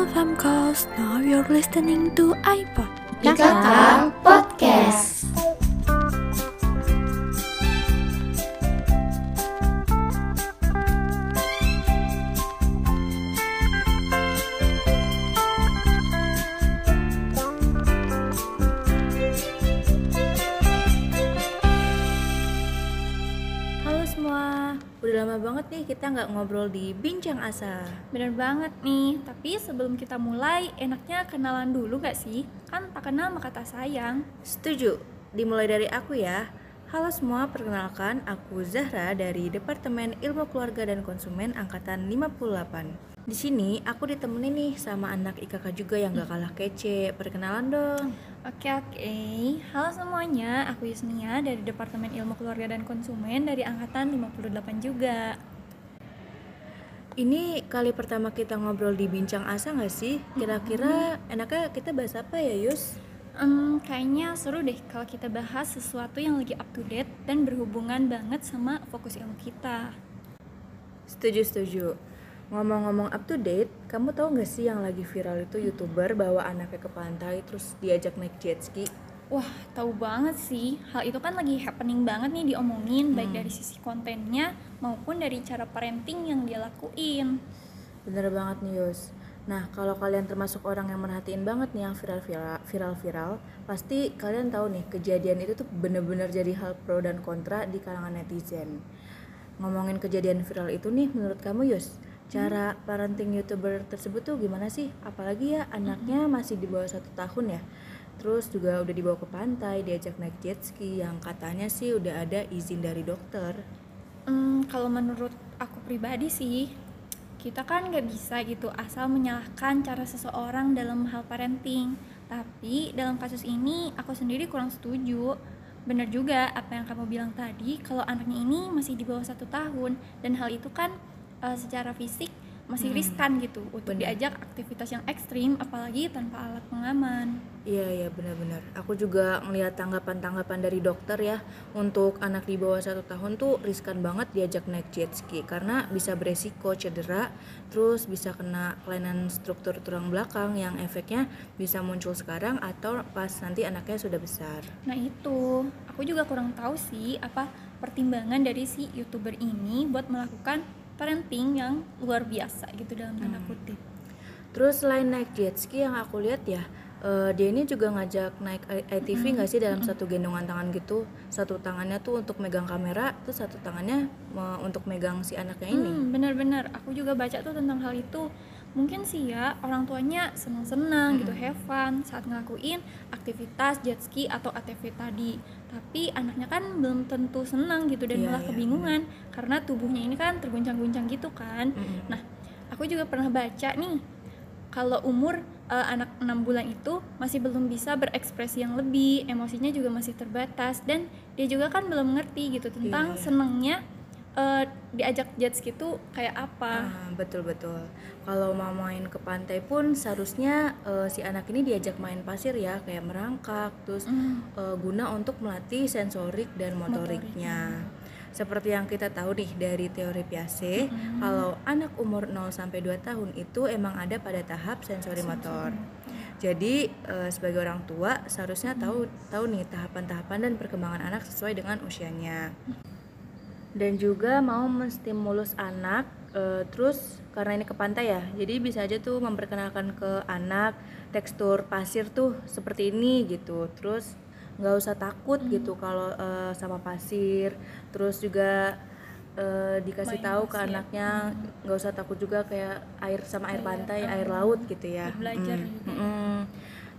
Hello Famcast, now you're listening to iPod. IKK Podcast. Banget nih kita nggak ngobrol di Bincang Asa. Bener banget nih, tapi sebelum kita mulai, enaknya kenalan dulu gak sih? Kan tak kenal maka tak sayang. Setuju, dimulai dari aku ya. Halo semua, perkenalkan aku Zahra dari Departemen Ilmu Keluarga dan Konsumen Angkatan 58. Di sini aku ditemenin nih sama anak IKK juga yang gak kalah kece. Perkenalan dong. Oke oke, halo semuanya, aku Yusnia dari Departemen Ilmu Keluarga dan Konsumen dari Angkatan 58 juga. Ini kali pertama kita ngobrol di Bincang Asa gak sih? Kira-kira enaknya kita bahas apa ya Yus? Hmm, kayaknya seru deh kalau kita bahas sesuatu yang lagi up to date dan berhubungan banget sama fokus ilmu kita. Setuju, setuju. Ngomong-ngomong up to date, kamu tahu nggak sih yang lagi viral itu youtuber bawa anaknya ke pantai terus diajak naik jet ski? Wah, tahu banget sih. Hal itu kan lagi happening banget nih diomongin baik Hmm. dari sisi kontennya maupun dari cara parenting yang dia lakuin. Bener banget nih Yus. Nah kalau kalian termasuk orang yang merhatiin banget nih yang viral-viral, viral-viral, pasti kalian tahu nih kejadian itu tuh bener-bener jadi hal pro dan kontra di kalangan netizen. Ngomongin kejadian viral itu nih, menurut kamu Yus, cara parenting youtuber tersebut tuh gimana sih? Apalagi ya anaknya masih di bawah satu tahun ya. Terus juga udah dibawa ke pantai, diajak naik jet ski yang katanya sih udah ada izin dari dokter. Hmm, kalau menurut aku pribadi sih, kita kan nggak bisa gitu asal menyalahkan cara seseorang dalam hal parenting. Tapi dalam kasus ini aku sendiri kurang setuju. Bener juga apa yang kamu bilang tadi, kalau anaknya ini masih di bawah satu tahun dan hal itu kan eh, secara fisik masih Hmm, riskan gitu untuk bener. diajak aktivitas yang ekstrim, apalagi tanpa alat pengaman. Iya iya benar-benar. Aku juga ngelihat tanggapan-tanggapan dari dokter ya untuk anak di bawah satu tahun tuh riskan banget diajak naik jet ski karena bisa beresiko cedera, terus bisa kena kelainan struktur tulang belakang yang efeknya bisa muncul sekarang atau pas nanti anaknya sudah besar. Nah itu, aku juga kurang tahu sih apa pertimbangan dari si youtuber ini buat melakukan parenting yang luar biasa gitu dalam tanda Hmm. kutip. Terus selain naik jet ski yang aku lihat ya, eh, dia ini juga ngajak naik I- ITV nggak sih dalam satu gendongan tangan gitu? Satu tangannya tuh untuk megang kamera, terus satu tangannya untuk megang si anaknya ini. Hmm, benar-benar. Aku juga baca tuh tentang hal itu. Mungkin sih ya orang tuanya senang-senang gitu, have fun saat ngelakuin aktivitas jet ski atau ATV tadi. Tapi anaknya kan belum tentu senang gitu dan Iya, malah iya, kebingungan karena tubuhnya ini kan terguncang-guncang gitu kan. Mm-mm. Nah, aku juga pernah baca nih kalau umur eh, anak 6 bulan itu masih belum bisa berekspresi yang lebih, emosinya juga masih terbatas dan dia juga kan belum ngerti gitu tentang Iya. senengnya eh, diajak jet ski itu kayak apa. Ah, betul betul. Kalau mau main ke pantai pun seharusnya eh, si anak ini diajak main pasir ya, kayak merangkak, terus Hmm. eh, guna untuk melatih sensorik dan motoriknya. Seperti yang kita tahu nih dari teori Piaget, kalau anak umur 0 sampai 2 tahun itu emang ada pada tahap sensori motor. Jadi eh, sebagai orang tua seharusnya tahu tahu nih tahapan-tahapan dan perkembangan anak sesuai dengan usianya. Dan juga mau menstimulus anak eh, terus karena ini ke pantai ya. Jadi bisa aja tuh memperkenalkan ke anak tekstur pasir tuh seperti ini gitu. Terus nggak usah takut gitu kalau eh, sama pasir. Terus juga eh, dikasih Main tahu ke anaknya nggak usah takut juga kayak air sama air pantai, air laut gitu ya. belajar Mm, gitu. mm-mm.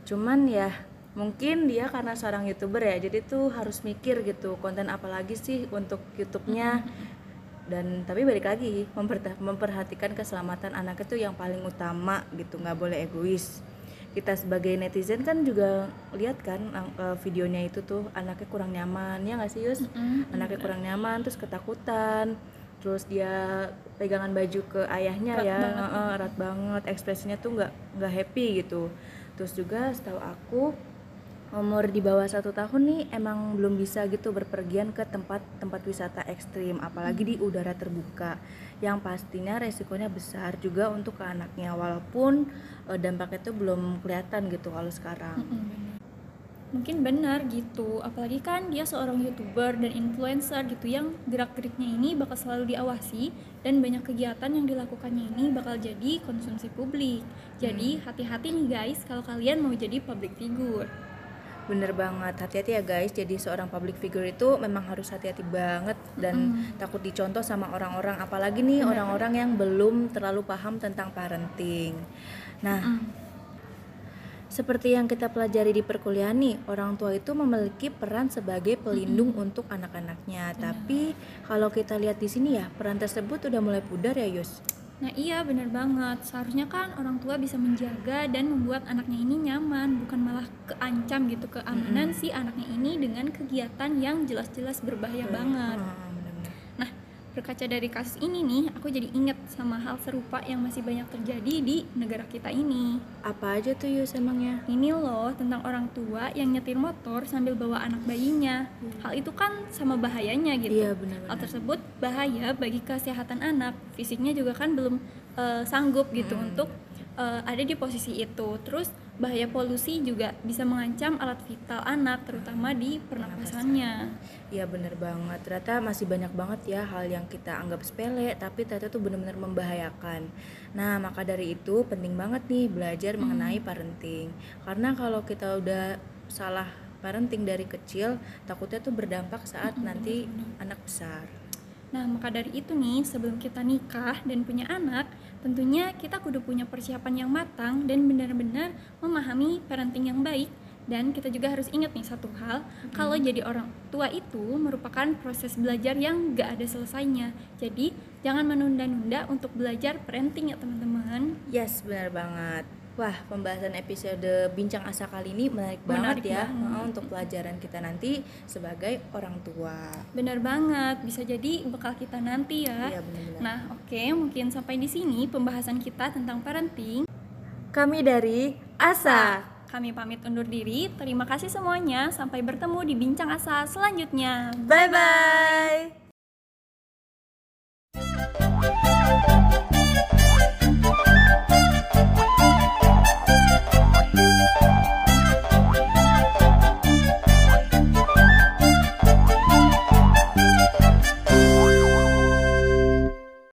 Cuman ya mungkin dia karena seorang youtuber ya, jadi tuh harus mikir gitu konten apa lagi sih untuk YouTube-nya. Dan tapi balik lagi memperhatikan keselamatan anak itu yang paling utama gitu, nggak boleh egois. Kita sebagai netizen kan juga lihat kan eh, videonya itu tuh anaknya kurang nyaman ya nggak sih Yus? Anaknya kurang nyaman terus ketakutan terus dia pegangan baju ke ayahnya Erat ya banget. erat banget ekspresinya tuh nggak nggak happy gitu terus juga setahu aku umur di bawah satu tahun nih emang belum bisa gitu berpergian ke tempat-tempat wisata ekstrim apalagi di udara terbuka. Yang pastinya resikonya besar juga untuk ke anaknya walaupun eh, dampaknya itu belum kelihatan gitu kalau sekarang. Mungkin benar gitu apalagi kan dia seorang youtuber dan influencer gitu yang gerak geriknya ini bakal selalu diawasi dan banyak kegiatan yang dilakukannya ini bakal jadi konsumsi publik. Jadi hati-hati nih guys kalau kalian mau jadi public figure Bener banget, hati-hati ya guys. Jadi seorang public figure itu memang harus hati-hati banget dan takut dicontoh sama orang-orang, apalagi nih orang-orang yang belum terlalu paham tentang parenting. Nah, seperti yang kita pelajari di perkuliahan nih, orang tua itu memiliki peran sebagai pelindung untuk anak-anaknya. Tapi kalau kita lihat di sini ya, peran tersebut udah mulai pudar ya, Yus. Nah iya benar banget. Seharusnya kan orang tua bisa menjaga dan membuat anaknya ini nyaman Bukan malah keancam gitu keamanan si anaknya ini dengan kegiatan yang jelas-jelas berbahaya banget. Ah, bener-bener. Berkaca dari kasus ini nih Aku jadi inget sama hal serupa yang masih banyak terjadi di negara kita ini Apa aja tuh Yus emangnya? Ini loh tentang orang tua yang nyetir motor sambil bawa anak bayinya Hal itu kan sama bahayanya gitu Iya benar-benar. Hal tersebut bahaya bagi kesehatan anak. Fisiknya juga kan belum eh, sanggup gitu untuk eh, ada di posisi itu. Terus bahaya polusi juga bisa mengancam alat vital anak terutama di pernapasannya. Iya bener banget, ternyata masih banyak banget ya hal yang kita anggap sepele tapi ternyata tuh bener-bener membahayakan. Nah maka dari itu penting banget nih belajar mengenai parenting. Karena kalau kita udah salah parenting dari kecil takutnya tuh berdampak saat nanti anak besar Nah, maka dari itu nih, sebelum kita nikah dan punya anak, tentunya kita kudu punya persiapan yang matang dan benar-benar memahami parenting yang baik. Dan kita juga harus ingat nih satu hal, kalau jadi orang tua itu merupakan proses belajar yang gak ada selesainya. Jadi, jangan menunda-nunda untuk belajar parenting ya teman-teman. Yes benar banget Wah pembahasan episode Bincang Asa kali ini menarik, Menarik banget ya banget. Untuk pelajaran kita nanti sebagai orang tua Benar banget, bisa jadi bekal kita nanti ya. Iya benar-benar Nah, oke, mungkin sampai di sini pembahasan kita tentang parenting. Kami dari Asa Kami pamit undur diri. Terima kasih semuanya. Sampai bertemu di bincang asa selanjutnya. Bye bye.